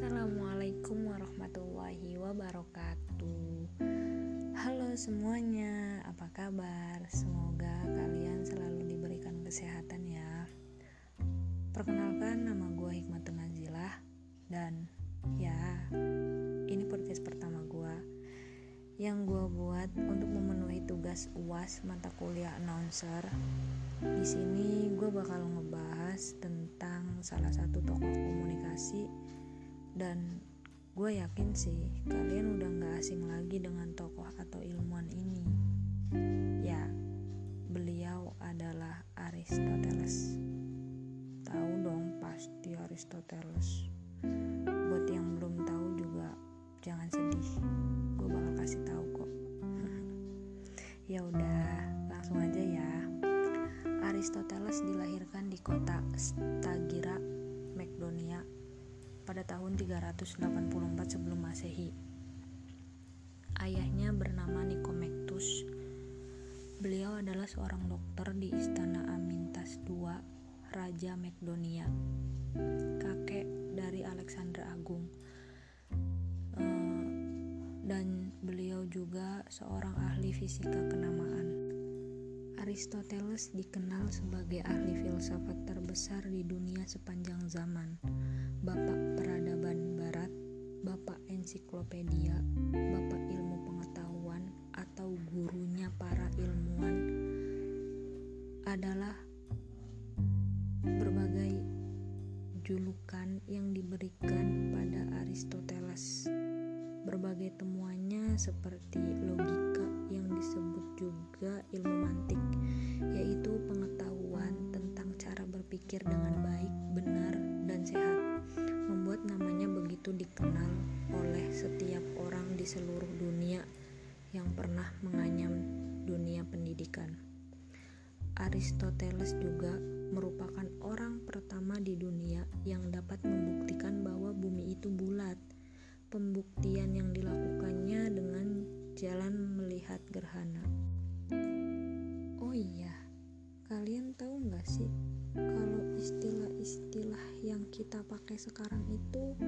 Assalamualaikum warahmatullahi wabarakatuh. Halo semuanya, apa kabar? Semoga kalian selalu diberikan kesehatan ya. Perkenalkan nama gue Hikmatun Nazilah Dan ya, ini podcast pertama gue Yang gue buat untuk memenuhi tugas UAS mata kuliah announcer. Di sini gue bakal ngebahas tentang salah satu tokoh komunikasi dan gue yakin sih kalian udah gak asing lagi dengan tokoh atau ilmuwan ini. Ya beliau adalah Aristoteles. Tahu dong pasti Aristoteles. Buat yang belum tahu juga jangan sedih. Gue bakal kasih tahu kok. Ya udah langsung aja ya. Aristoteles dilahirkan di kota Stagira, pada tahun 384 sebelum Masehi. Ayahnya bernama Nikomektus. Beliau adalah seorang dokter di istana Amintas II, Raja Makedonia. Kakek dari Alexander Agung. Eh, dan beliau juga seorang ahli fisika kenamaan. Aristoteles dikenal sebagai ahli filsafat terbesar di dunia sepanjang zaman, bapak peradaban barat, bapak ensiklopedia, bapak ilmu pengetahuan atau gurunya para ilmuwan adalah berbagai julukan yang diberikan pada Aristoteles. Berbagai temuannya seperti Aristoteles juga merupakan orang pertama di dunia yang dapat membuktikan bahwa bumi itu bulat pembuktian yang dilakukannya dengan jalan melihat gerhana. Oh iya, kalian tahu nggak sih kalau istilah-istilah yang kita pakai sekarang itu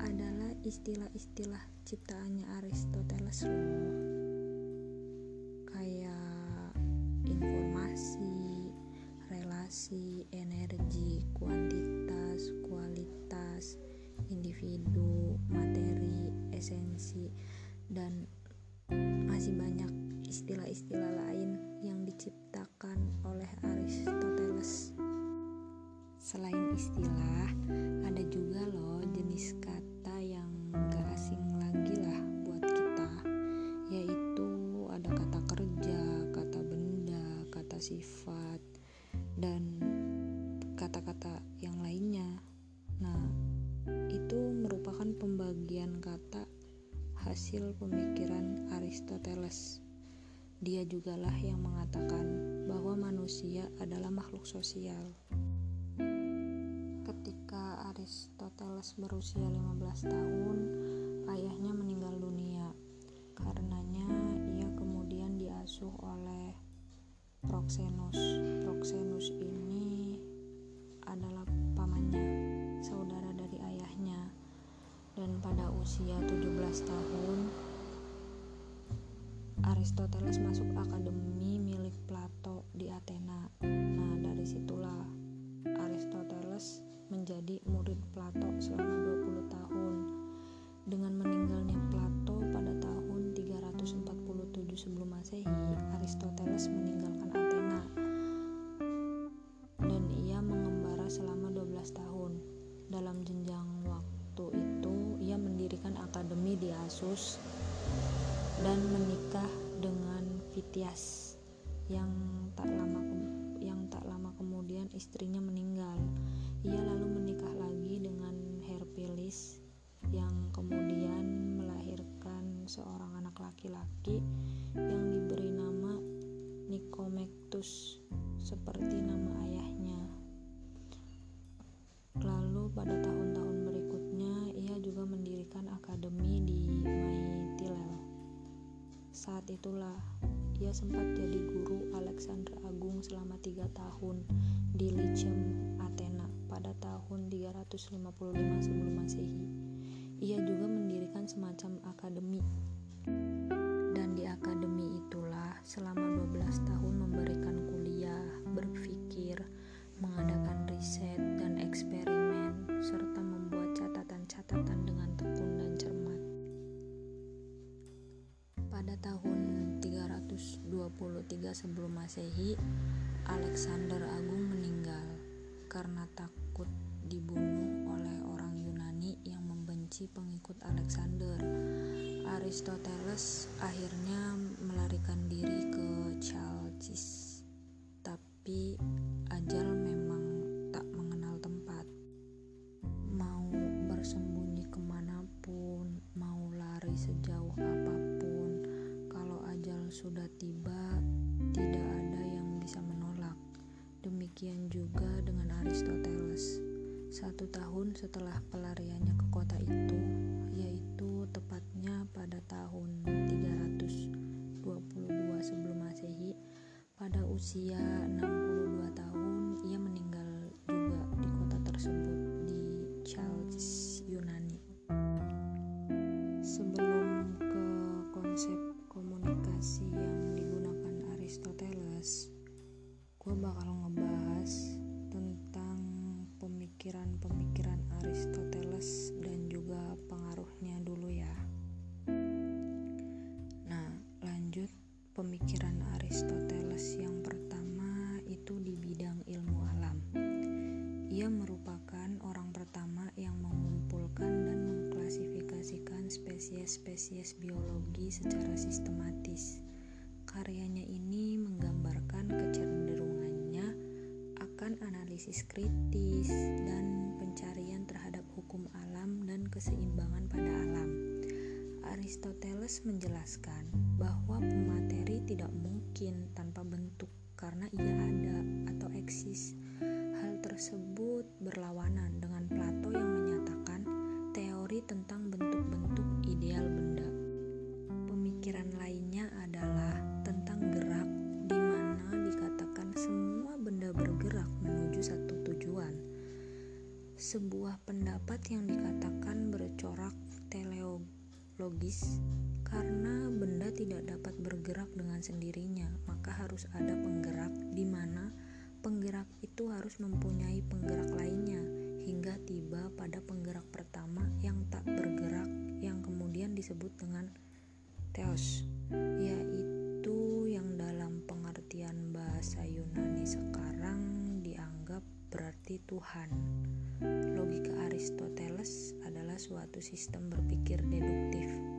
adalah istilah-istilah ciptaannya Aristoteles loh. Hasil pemikiran Aristoteles. Dia jugalah yang mengatakan bahwa manusia adalah makhluk sosial. Ketika Aristoteles berusia 15 tahun, ayahnya meninggal dunia. Karenanya ia kemudian diasuh oleh Proxenus. Asus dan menikah dengan Vitias yang tak lama yang tak lama kemudian istrinya meninggal. Ia lalu menikah lagi dengan Herpilis yang kemudian melahirkan seorang anak laki-laki yang diberi nama Nikomektus seperti nama ia sempat jadi guru Alexander Agung selama tiga tahun di Lyceum, Athena pada tahun 355 sebelum Masehi. ia juga mendirikan semacam akademi. Dan di akademi itulah selama 12 tahun membenci pengikut Alexander. Aristoteles akhirnya melarikan diri ke Chalcis, tapi ajal Aristoteles yang pertama itu di bidang ilmu alam. Ia merupakan orang pertama yang mengumpulkan dan mengklasifikasikan spesies-spesies biologi secara sistematis. Karyanya ini menggambarkan kecenderungannya akan analisis kritis dan pencarian terhadap hukum alam dan keseimbangan pada alam. Aristoteles menjelaskan bahwa pemateri tidak mungkin tanpa bentuk karena ia ada atau eksis. Dengan sendirinya, maka harus ada penggerak di mana penggerak itu harus mempunyai penggerak lainnya hingga tiba pada penggerak pertama yang tak bergerak yang kemudian disebut dengan theos, yaitu yang dalam pengertian bahasa Yunani sekarang dianggap berarti Tuhan. Logika Aristoteles adalah suatu sistem berpikir deduktif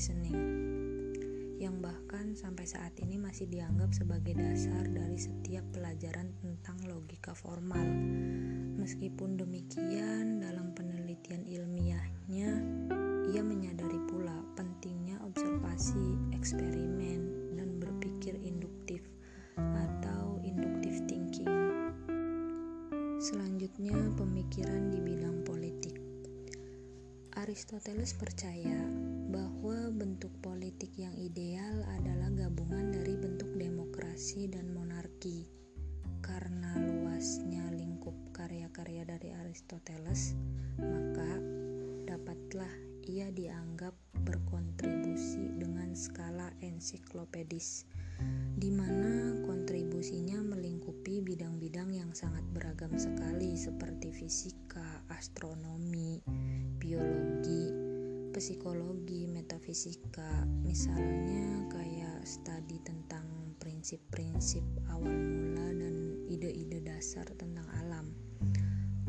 reasoning yang bahkan sampai saat ini masih dianggap sebagai dasar dari setiap pelajaran tentang logika formal. Meskipun demikian, dalam penelitian ilmiahnya, ia menyadari pula pentingnya observasi, eksperimen, dan berpikir induktif atau inductive thinking. Selanjutnya, pemikiran di bidang politik. Aristoteles percaya bahwa bentuk politik yang ideal adalah gabungan dari bentuk demokrasi dan monarki. Karena luasnya lingkup karya-karya dari Aristoteles, maka dapatlah ia dianggap berkontribusi dengan skala ensiklopedis, di mana kontribusinya melingkupi bidang-bidang yang sangat beragam sekali seperti fisika, astronomi, biologi, psikologi, metafisika, misalnya kayak studi tentang prinsip-prinsip awal mula dan ide-ide dasar tentang alam.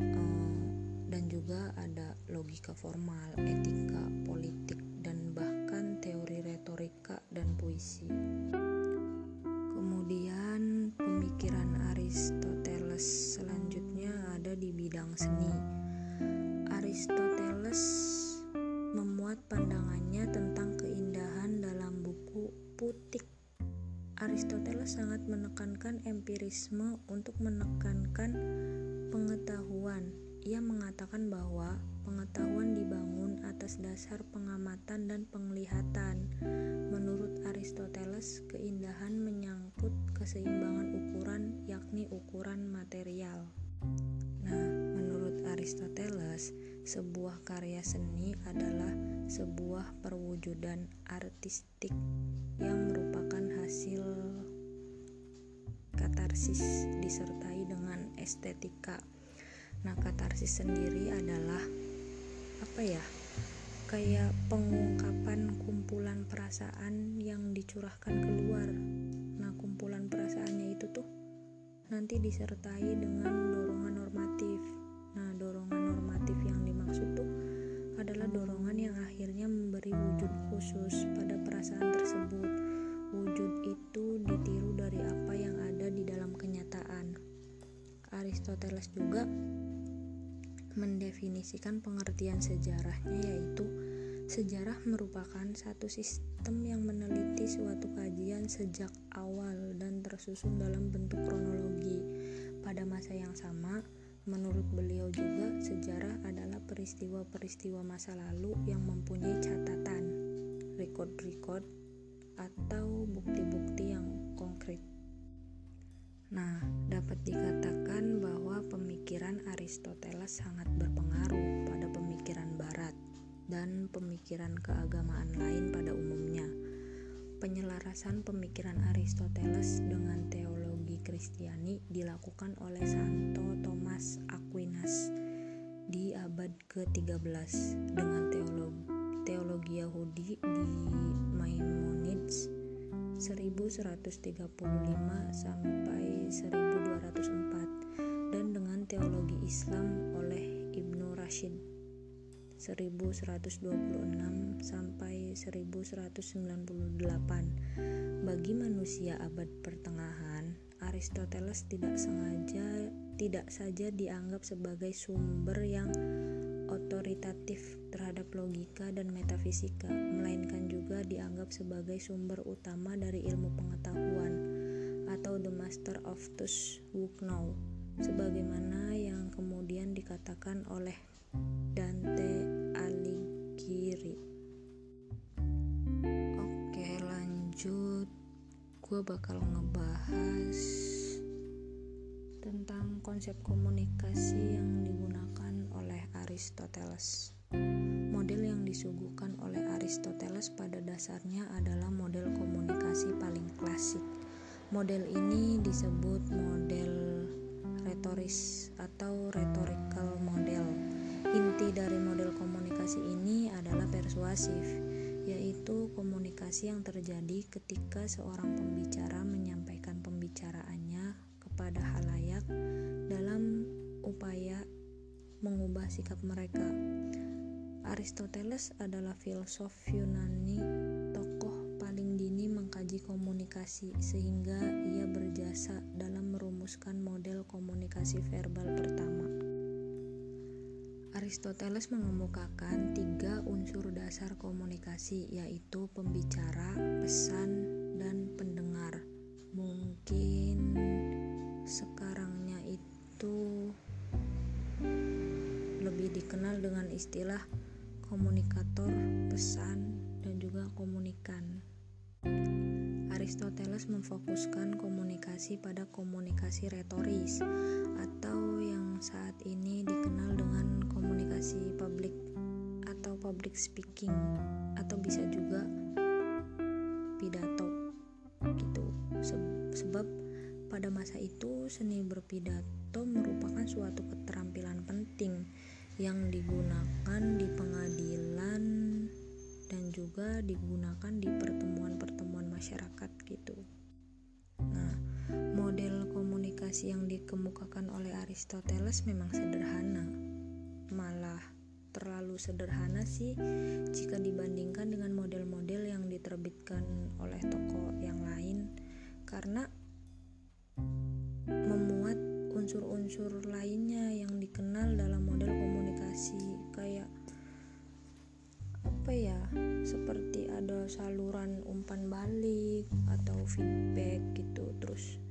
Uh, dan juga ada logika formal, etika, politik, dan bahkan teori retorika dan puisi. Kemudian pemikiran Aristoteles selanjutnya ada di bidang seni. Menekankan empirisme untuk menekankan pengetahuan. Ia mengatakan bahwa pengetahuan dibangun atas dasar pengamatan dan penglihatan. Menurut Aristoteles, keindahan menyangkut keseimbangan ukuran, yakni ukuran material. Nah, menurut Aristoteles, sebuah karya seni adalah sebuah perwujudan artistik yang merupakan hasil katarsis disertai dengan estetika. Nah, katarsis sendiri adalah apa ya? Kayak pengungkapan kumpulan perasaan yang dicurahkan keluar. Nah, kumpulan perasaannya itu tuh nanti disertai dengan dorongan normatif. Nah, dorongan normatif yang dimaksud tuh adalah dorongan yang akhirnya memberi wujud khusus pada perasaan tersebut. Wujud itu Aristoteles juga mendefinisikan pengertian sejarahnya yaitu sejarah merupakan satu sistem yang meneliti suatu kajian sejak awal dan tersusun dalam bentuk kronologi. Pada masa yang sama, menurut beliau juga sejarah adalah peristiwa-peristiwa masa lalu yang mempunyai catatan, record-record atau bukti-bukti yang konkret. Nah, dapat dikatakan bahwa pemikiran Aristoteles sangat berpengaruh pada pemikiran Barat dan pemikiran keagamaan lain pada umumnya. Penyelarasan pemikiran Aristoteles dengan teologi Kristiani dilakukan oleh Santo Thomas Aquinas di abad ke-13 dengan teologi, teologi Yahudi di Maimonides 1135 sampai 1204 dan dengan teologi Islam oleh Ibnu Rashid. 1126 sampai 1198 bagi manusia abad pertengahan Aristoteles tidak sengaja tidak saja dianggap sebagai sumber yang otoritatif terhadap logika dan metafisika, melainkan juga dianggap sebagai sumber utama dari ilmu pengetahuan atau the master of those who know, sebagaimana yang kemudian dikatakan oleh Dante Alighieri. Oke, lanjut. Gue bakal ngebahas tentang konsep komunikasi yang digunakan Aristoteles. Model yang disuguhkan oleh Aristoteles pada dasarnya adalah model komunikasi paling klasik. Model ini disebut model retoris atau rhetorical model. Inti dari model komunikasi ini adalah persuasif, yaitu komunikasi yang terjadi ketika seorang pembicara menyampaikan pembicaraannya kepada halayak dalam upaya mengubah sikap mereka. Aristoteles adalah filsuf Yunani, tokoh paling dini mengkaji komunikasi sehingga ia berjasa dalam merumuskan model komunikasi verbal pertama. Aristoteles mengemukakan tiga unsur dasar komunikasi yaitu pembicara, pesan, dan pendengar. Mungkin dengan istilah komunikator, pesan, dan juga komunikan. Aristoteles memfokuskan komunikasi pada komunikasi retoris atau yang saat ini dikenal dengan komunikasi publik atau public speaking atau bisa juga pidato gitu. Sebab pada masa itu seni berpidato merupakan suatu keterampilan penting yang digunakan di pengadilan dan juga digunakan di pertemuan-pertemuan masyarakat gitu. Nah, model komunikasi yang dikemukakan oleh Aristoteles memang sederhana. Malah terlalu sederhana sih jika dibandingkan dengan model-model yang diterbitkan oleh toko yang lain karena memuat unsur-unsur lainnya yang dikenal dalam model komunikasi kayak apa ya seperti ada saluran umpan balik atau feedback gitu terus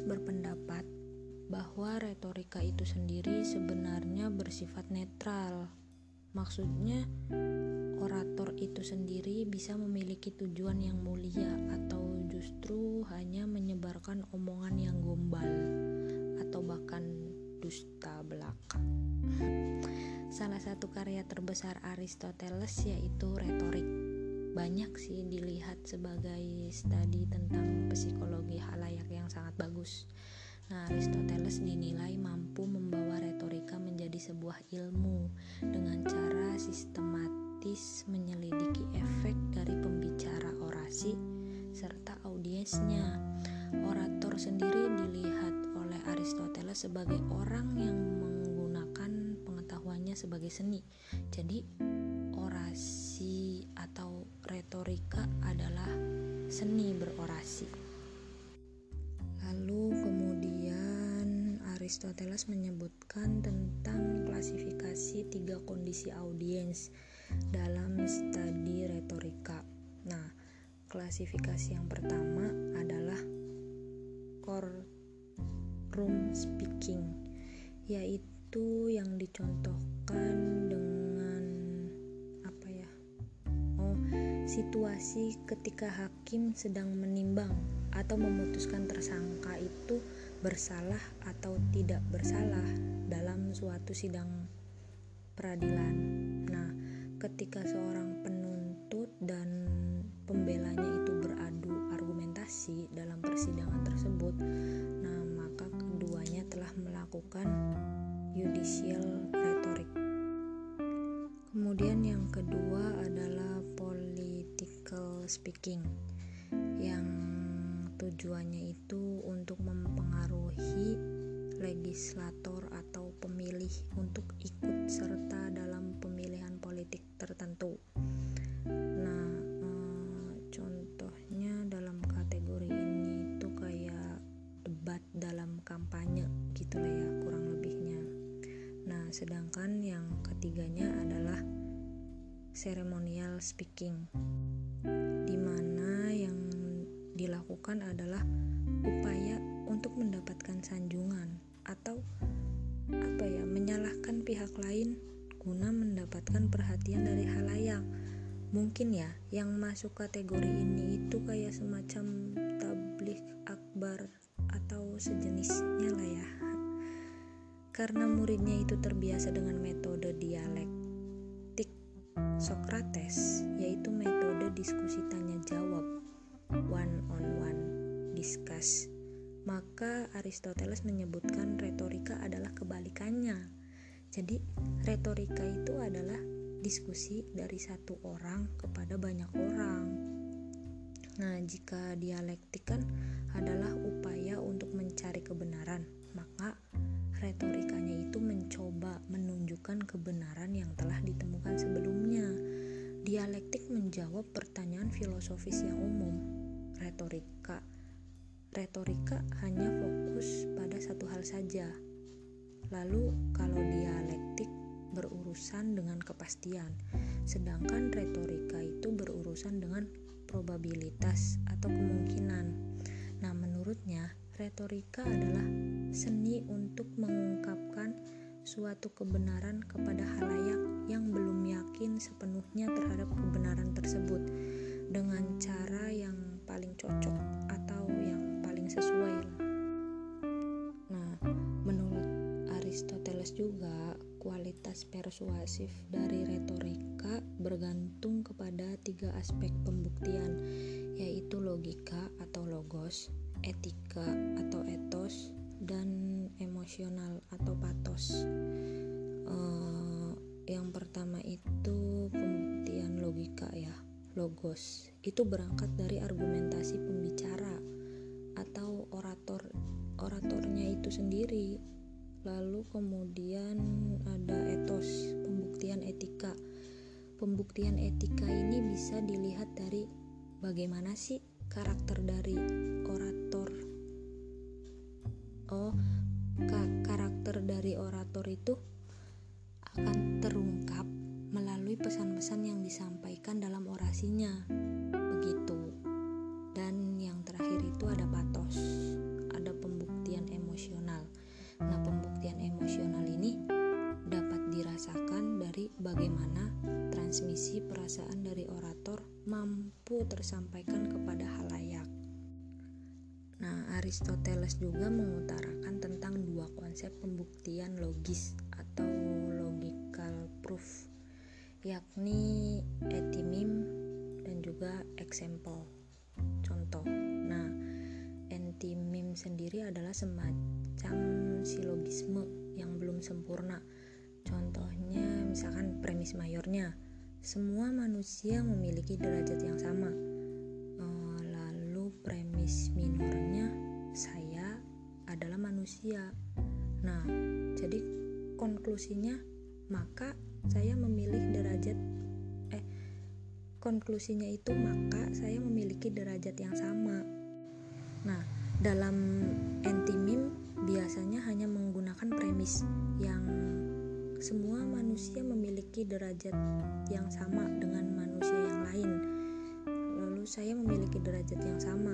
Berpendapat bahwa retorika itu sendiri sebenarnya bersifat netral. Maksudnya, orator itu sendiri bisa memiliki tujuan yang mulia atau justru hanya menyebarkan omongan yang gombal atau bahkan dusta belaka. Salah satu karya terbesar Aristoteles yaitu retorik. Banyak sih dilihat sebagai studi tentang psikologi halayak yang sangat bagus. Nah, Aristoteles dinilai mampu membawa retorika menjadi sebuah ilmu dengan cara sistematis menyelidiki efek dari pembicara orasi serta audiensnya. Orator sendiri dilihat oleh Aristoteles sebagai orang yang menggunakan pengetahuannya sebagai seni. Jadi, orasi atau retorika adalah seni berorasi. Lalu kemudian Aristoteles menyebutkan tentang klasifikasi tiga kondisi audiens dalam studi retorika. Nah, Klasifikasi yang pertama adalah courtroom speaking, yaitu yang dicontohkan dengan situasi ketika hakim sedang menimbang atau memutuskan tersangka itu bersalah atau tidak bersalah dalam suatu sidang peradilan. Nah, ketika seorang penuntut dan pembelanya itu beradu argumentasi dalam persidangan tersebut, nah maka keduanya telah melakukan judicial speaking yang tujuannya itu untuk mempengaruhi legislator atau pemilih untuk ikut serta dalam pemilihan politik tertentu. sedangkan yang ketiganya adalah ceremonial speaking dilakukan adalah upaya untuk mendapatkan sanjungan atau apa ya menyalahkan pihak lain guna mendapatkan perhatian dari halayak mungkin ya yang masuk kategori ini itu kayak semacam tablik akbar atau sejenisnya lah ya. Karena muridnya itu terbiasa dengan metode dialektik Socrates, yaitu metode diskusi tanya jawab, one on one discuss. Maka Aristoteles menyebutkan retorika adalah kebalikannya. Jadi, retorika itu adalah diskusi dari satu orang kepada banyak orang. Nah, jika dialektik kan adalah upaya untuk mencari kebenaran, maka retorikanya itu mencoba menunjukkan kebenaran yang telah ditemukan sebelumnya. Dialektik menjawab pertanyaan filosofis yang umum. Retorika retorika hanya fokus pada satu hal saja. Lalu kalau dialektik berurusan dengan kepastian, sedangkan retorika itu berurusan dengan probabilitas atau kemungkinan. Nah, menurutnya retorika adalah seni untuk mengungkapkan suatu kebenaran kepada halayak yang belum yakin sepenuhnya terhadap kebenaran tersebut dengan cara yang paling cocok atau yang paling sesuai. Nah, menurut Aristoteles juga kualitas persuasif dari retorika bergantung kepada tiga aspek pembuktian, yaitu logika atau logos, etika atau etos dan emosional atau patos. Uh, yang pertama itu pembuktian logika ya, logos. Itu berangkat dari argumentasi pembicara atau orator oratornya itu sendiri. Lalu kemudian ada etos, pembuktian etika. Pembuktian etika ini bisa dilihat dari bagaimana sih karakter dari orator oh karakter dari orator itu tersampaikan kepada halayak. Nah, Aristoteles juga mengutarakan tentang dua konsep pembuktian logis atau logical proof, yakni etimim dan juga example, contoh. Nah, entimim sendiri adalah semacam silogisme yang belum sempurna. Contohnya misalkan premis mayornya, semua manusia memiliki derajat yang sama jenis minornya saya adalah manusia. Nah, jadi konklusinya maka saya memilih derajat eh konklusinya itu maka saya memiliki derajat yang sama. Nah, dalam antimim biasanya hanya menggunakan premis yang semua manusia memiliki derajat yang sama dengan manusia yang lain. Lalu saya memiliki derajat yang sama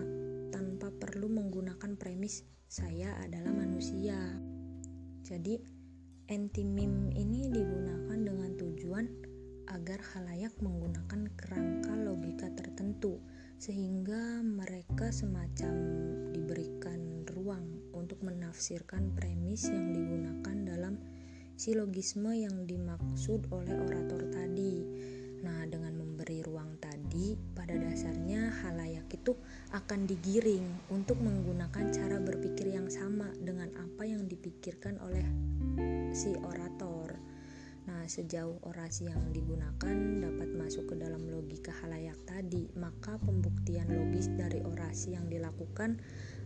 tanpa perlu menggunakan premis saya adalah manusia. Jadi, anti-meme ini digunakan dengan tujuan agar halayak menggunakan kerangka logika tertentu sehingga mereka semacam diberikan ruang untuk menafsirkan premis yang digunakan dalam silogisme yang dimaksud oleh orator tadi. Nah, dengan memberi ruang tadi, pada dasarnya halayak itu akan digiring untuk menggunakan cara berpikir yang sama dengan apa yang dipikirkan oleh si orator. Nah, sejauh orasi yang digunakan dapat masuk ke dalam logika halayak tadi, maka pembuktian logis dari orasi yang dilakukan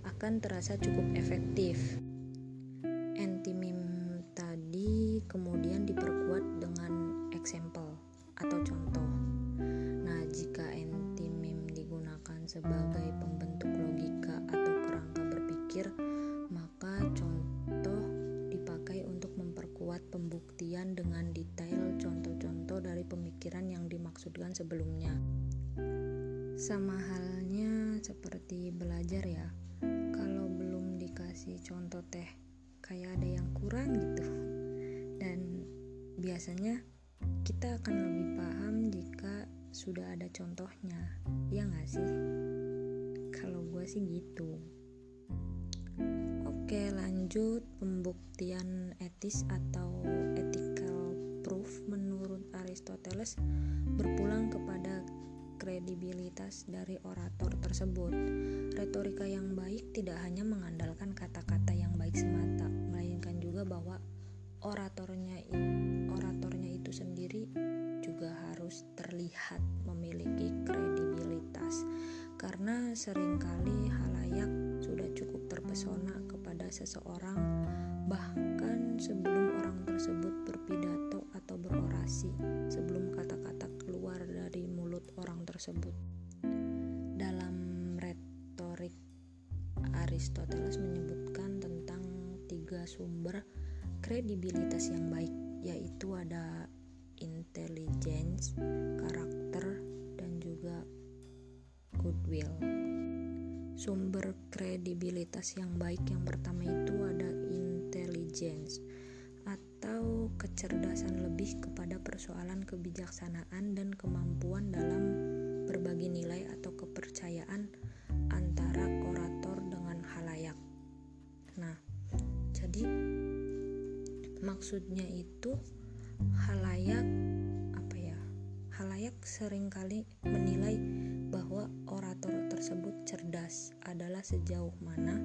akan terasa cukup efektif. Tadi kemudian diperkuat dengan example sudah ada contohnya ya nggak sih? Kalau gue sih gitu. Oke lanjut. Pembuktian etis atau ethical proof menurut Aristoteles berpulang kepada kredibilitas dari orator tersebut. Retorika yang baik tidak hanya mengandalkan kata-kata yang baik semata, melainkan juga bahwa oratornya oratornya itu sendiri harus terlihat memiliki kredibilitas. Karena sering kali halayak sudah cukup terpesona kepada seseorang bahkan sebelum orang tersebut berpidato atau berorasi sebelum kata-kata keluar dari mulut orang tersebut. Dalam retorik Aristoteles menyebutkan tentang tiga sumber kredibilitas yang baik yaitu ada karakter, dan juga goodwill. Sumber kredibilitas yang baik yang pertama itu ada intelligence atau kecerdasan lebih kepada persoalan kebijaksanaan dan kemampuan dalam berbagi nilai atau kepercayaan antara orator dengan halayak. Nah, jadi maksudnya itu ya halayak sering kali menilai bahwa orator tersebut cerdas adalah sejauh mana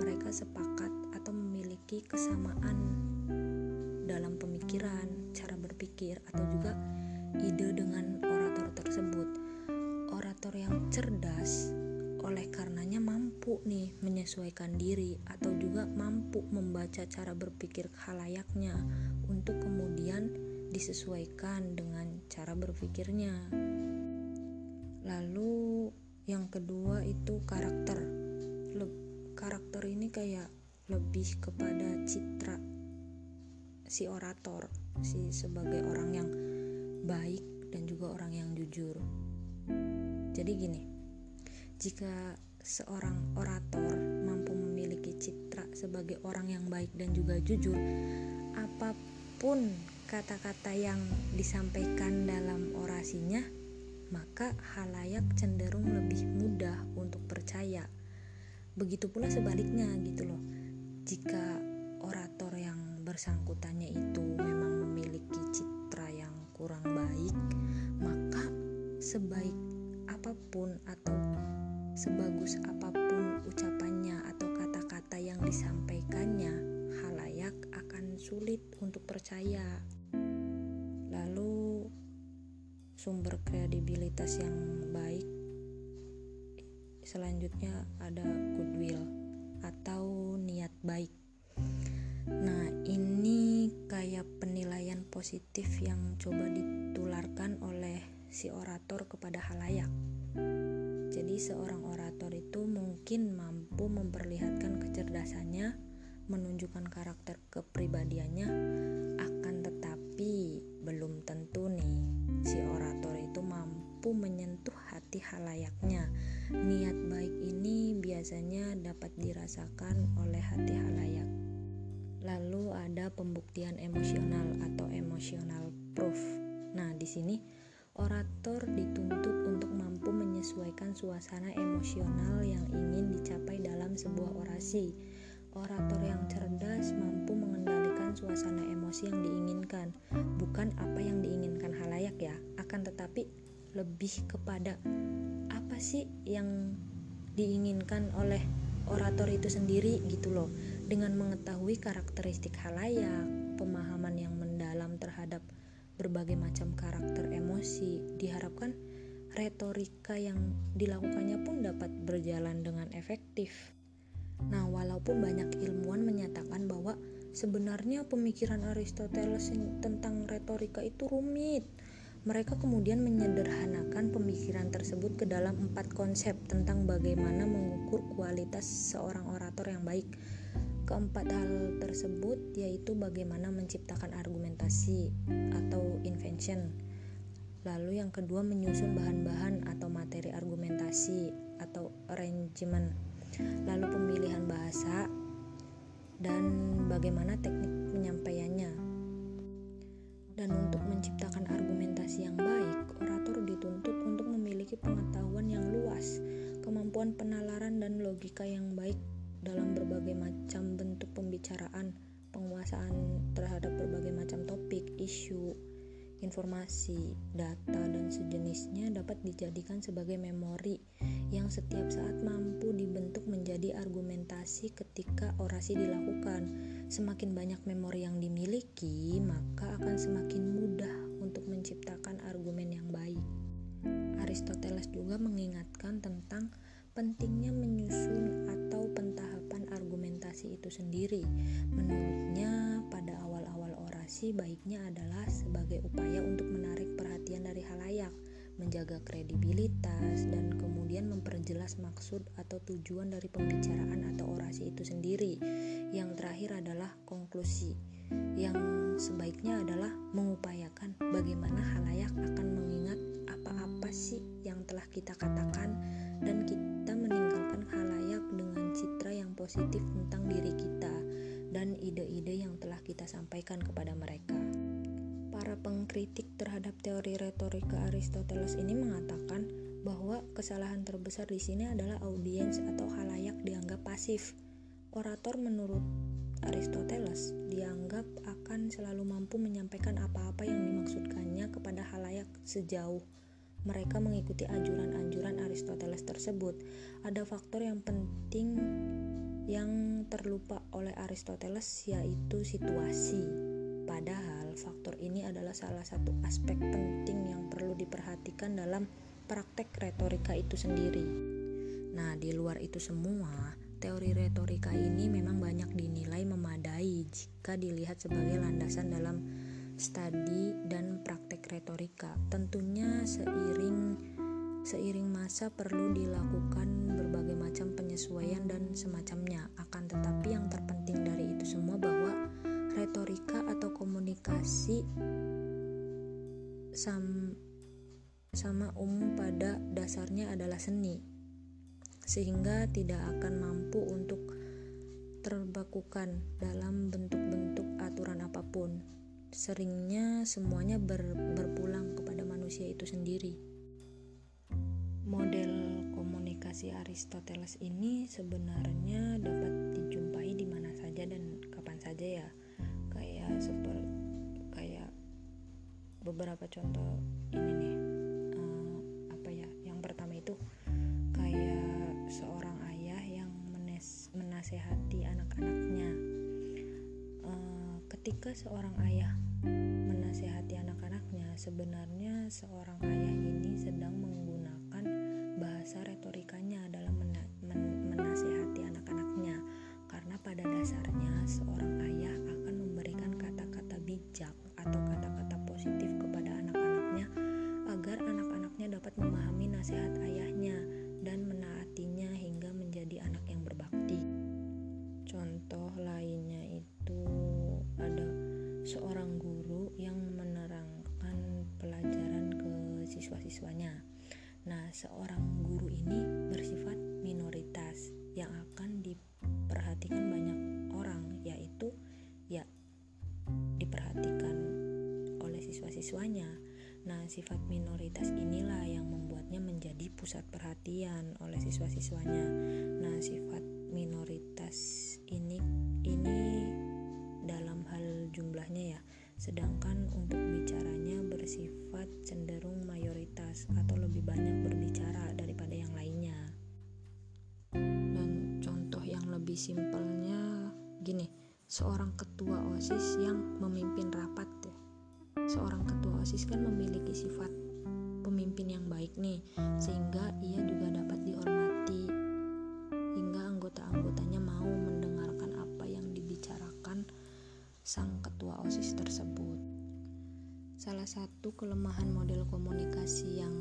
mereka sepakat atau memiliki kesamaan dalam pemikiran, cara berpikir atau juga ide dengan orator tersebut. Orator yang cerdas oleh karenanya mampu nih menyesuaikan diri atau juga mampu membaca cara berpikir halayaknya untuk kemudian disesuaikan dengan cara berpikirnya. Lalu yang kedua itu karakter. Karakter ini kayak lebih kepada citra si orator, si sebagai orang yang baik dan juga orang yang jujur. Jadi gini, jika seorang orator mampu memiliki citra sebagai orang yang baik dan juga jujur, apa pun kata-kata yang disampaikan dalam orasinya, maka halayak cenderung lebih mudah untuk percaya. Begitu pula sebaliknya gitu loh. Jika orator yang bersangkutannya itu memang memiliki citra yang kurang baik, maka sebaik apa pun atau sebagus apa pun ucapannya atau kata-kata yang disampaikannya, halayak akan sulit untuk percaya sumber kredibilitas yang baik selanjutnya ada goodwill atau niat baik. Nah ini kayak penilaian positif yang coba ditularkan oleh si orator kepada halayak. Jadi seorang orator itu mungkin mampu memperlihatkan kecerdasannya menunjukkan karakter kepribadiannya akan pembuktian emosional atau emotional proof. Nah, di sini orator dituntut untuk mampu menyesuaikan suasana emosional yang ingin dicapai dalam sebuah orasi. Orator yang cerdas mampu mengendalikan suasana emosi yang diinginkan, bukan apa yang diinginkan halayak ya, akan tetapi lebih kepada apa sih yang diinginkan oleh orator itu sendiri gitu loh. Dengan mengetahui karakteristik halayak, pemahaman yang mendalam terhadap berbagai macam karakter emosi, diharapkan retorika yang dilakukannya pun dapat berjalan dengan efektif. Nah, walaupun banyak ilmuwan menyatakan bahwa sebenarnya pemikiran Aristoteles tentang retorika itu rumit, mereka kemudian menyederhanakan pemikiran tersebut ke dalam empat konsep tentang bagaimana mengukur kualitas seorang orator yang baik. Keempat hal tersebut yaitu bagaimana menciptakan argumentasi atau invention. Lalu yang kedua menyusun bahan-bahan atau materi argumentasi atau arrangement lalu pemilihan bahasa, dan bagaimana teknik penyampaiannya. Dan untuk menciptakan argumentasi yang baik, orator dituntut untuk memiliki pengetahuan yang luas, kemampuan penalaran dan logika yang baik dalam berbagai macam bentuk pembicaraan, penguasaan terhadap berbagai macam topik, isu, informasi, data, dan sejenisnya dapat dijadikan sebagai memori yang setiap saat mampu dibentuk menjadi argumentasi ketika orasi dilakukan. Semakin banyak memori yang dimiliki, maka akan semakin mudah untuk menciptakan argumen yang baik. Aristoteles juga mengingatkan tentang pentingnya menyusun atau pentahapan argumentasi itu sendiri. Menurutnya, pada Komunikasi baiknya adalah sebagai upaya untuk menarik perhatian dari halayak, menjaga kredibilitas, dan kemudian memperjelas maksud atau tujuan dari pembicaraan atau orasi itu sendiri. Yang terakhir adalah konklusi, yang sebaiknya adalah mengupayakan bagaimana halayak akan mengingat apa-apa sih yang telah kita katakan positif tentang diri kita dan ide-ide yang telah kita sampaikan kepada mereka. Para pengkritik terhadap teori retorika Aristoteles ini mengatakan bahwa kesalahan terbesar di sini adalah audiens atau halayak dianggap pasif. Orator menurut Aristoteles dianggap akan selalu mampu menyampaikan apa-apa yang dimaksudkannya kepada halayak sejauh mereka mengikuti anjuran-anjuran Aristoteles tersebut. Ada faktor yang penting yang terlupa oleh Aristoteles yaitu situasi. Padahal faktor ini adalah salah satu aspek penting yang perlu diperhatikan dalam praktek retorika itu sendiri. Nah, di luar itu semua, teori retorika ini memang banyak dinilai memadai jika dilihat sebagai landasan dalam studi dan praktek retorika. Tentunya seiring seiring masa perlu dilakukan berbagai macam penyesuaian dan semacamnya. Akan tetapi yang terpenting dari itu semua bahwa retorika atau komunikasi sam sama umum pada dasarnya adalah seni, sehingga tidak akan mampu untuk terbakukan dalam bentuk-bentuk aturan apa pun. Seringnya semuanya ber, berpulang kepada manusia itu sendiri. Komunikasi Aristoteles ini sebenarnya dapat dijumpai di mana saja dan kapan saja ya. Kayak seperti kayak beberapa contoh ini nih itu kayak seorang ayah yang menes menasehati anak-anaknya e, ketika seorang ayah menasehati anak-anaknya sebenarnya seorang ayah ini sedang menggunakan bahasa retorikanya dalam men men menasehati anak-anaknya. Karena pada dasarnya seorang ayah akan memberikan kata-kata bijak atau kata-kata positif kepada anak-anaknya agar anak-anaknya dapat memahami nasihat ayahnya siswa-siswanya. Nah, sifat minoritas inilah yang membuatnya menjadi pusat perhatian oleh siswa-siswanya. Nah, sifat minoritas ini ini dalam hal jumlahnya ya. Sedangkan untuk bicaranya bersifat cenderung mayoritas atau lebih banyak berbicara daripada yang lainnya. Dan contoh yang lebih simpelnya gini, seorang ketua OSIS yang memimpin rapat OSIS kan memiliki sifat pemimpin yang baik nih sehingga ia juga dapat dihormati hingga anggota-anggotanya mau mendengarkan apa yang dibicarakan sang ketua OSIS tersebut. Salah satu kelemahan model komunikasi yang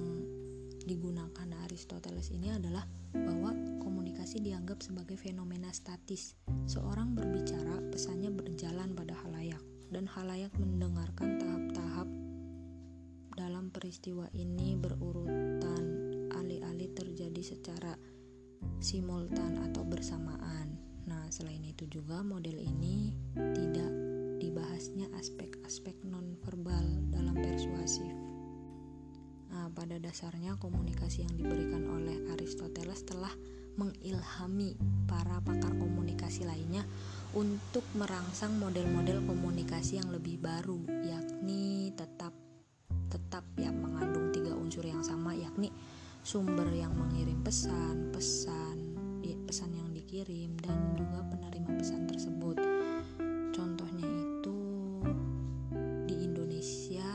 digunakan Aristoteles ini adalah bahwa komunikasi dianggap sebagai fenomena statis. Seorang berbicara, pesannya berjalan pada halayak dan halayak mendengarkan tahap-tahap peristiwa ini berurutan alih-alih terjadi secara simultan atau bersamaan. Nah, selain itu juga model ini tidak dibahasnya aspek-aspek nonverbal dalam persuasif. Nah, pada dasarnya komunikasi yang diberikan oleh Aristoteles telah mengilhami para pakar komunikasi lainnya untuk merangsang model-model komunikasi yang lebih baru, pesan, pesan, pesan yang dikirim dan juga penerima pesan tersebut. Contohnya itu di Indonesia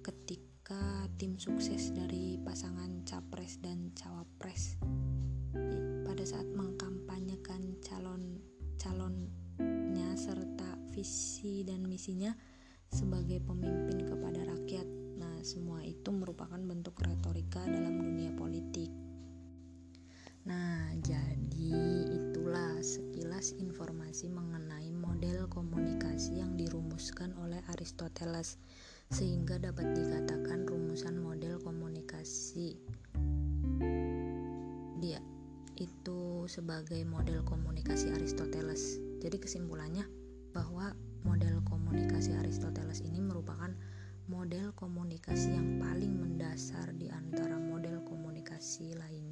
ketika tim sukses dari pasangan capres dan cawapres pada saat mengkampanyekan calon calonnya serta visi dan misinya sebagai pemimpin kepada rakyat. Nah, semua itu merupakan bentuk retorika dalam dunia politik. Nah, jadi itulah sekilas informasi mengenai model komunikasi yang dirumuskan oleh Aristoteles sehingga dapat dikatakan rumusan model komunikasi dia itu sebagai model komunikasi Aristoteles. Jadi kesimpulannya bahwa model komunikasi Aristoteles ini merupakan model komunikasi yang paling mendasar di antara model komunikasi lainnya.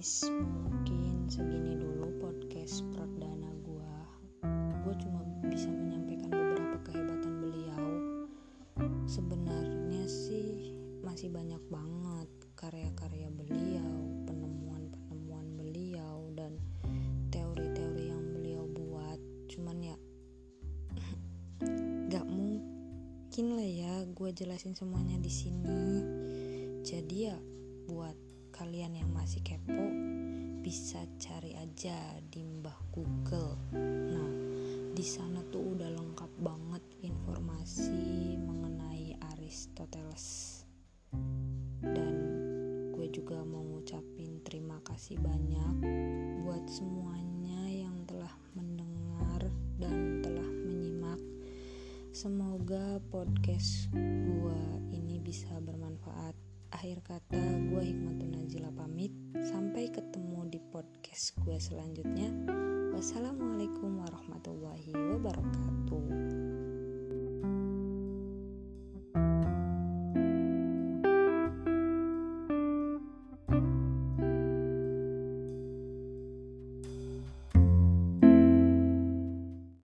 Guys, mungkin segini dulu podcast perdana gua. Gue cuma bisa menyampaikan beberapa kehebatan beliau. Sebenarnya sih masih banyak banget karya-karya beliau, penemuan-penemuan beliau dan teori-teori yang beliau buat. Cuman ya gak mungkin lah ya gue jelasin semuanya di sini. Jadi ya buat masih kepo bisa cari aja di Mbah Google. Nah, di sana tuh udah lengkap banget informasi mengenai Aristoteles. Dan gue juga mau ngucapin terima kasih banyak buat semuanya yang telah mendengar dan telah menyimak. Semoga podcast gue ini bisa bermanfaat. Akhir kata, gue Hikmatun Najila pamit. Sampai ketemu di podcast gue selanjutnya. Wassalamualaikum warahmatullahi wabarakatuh.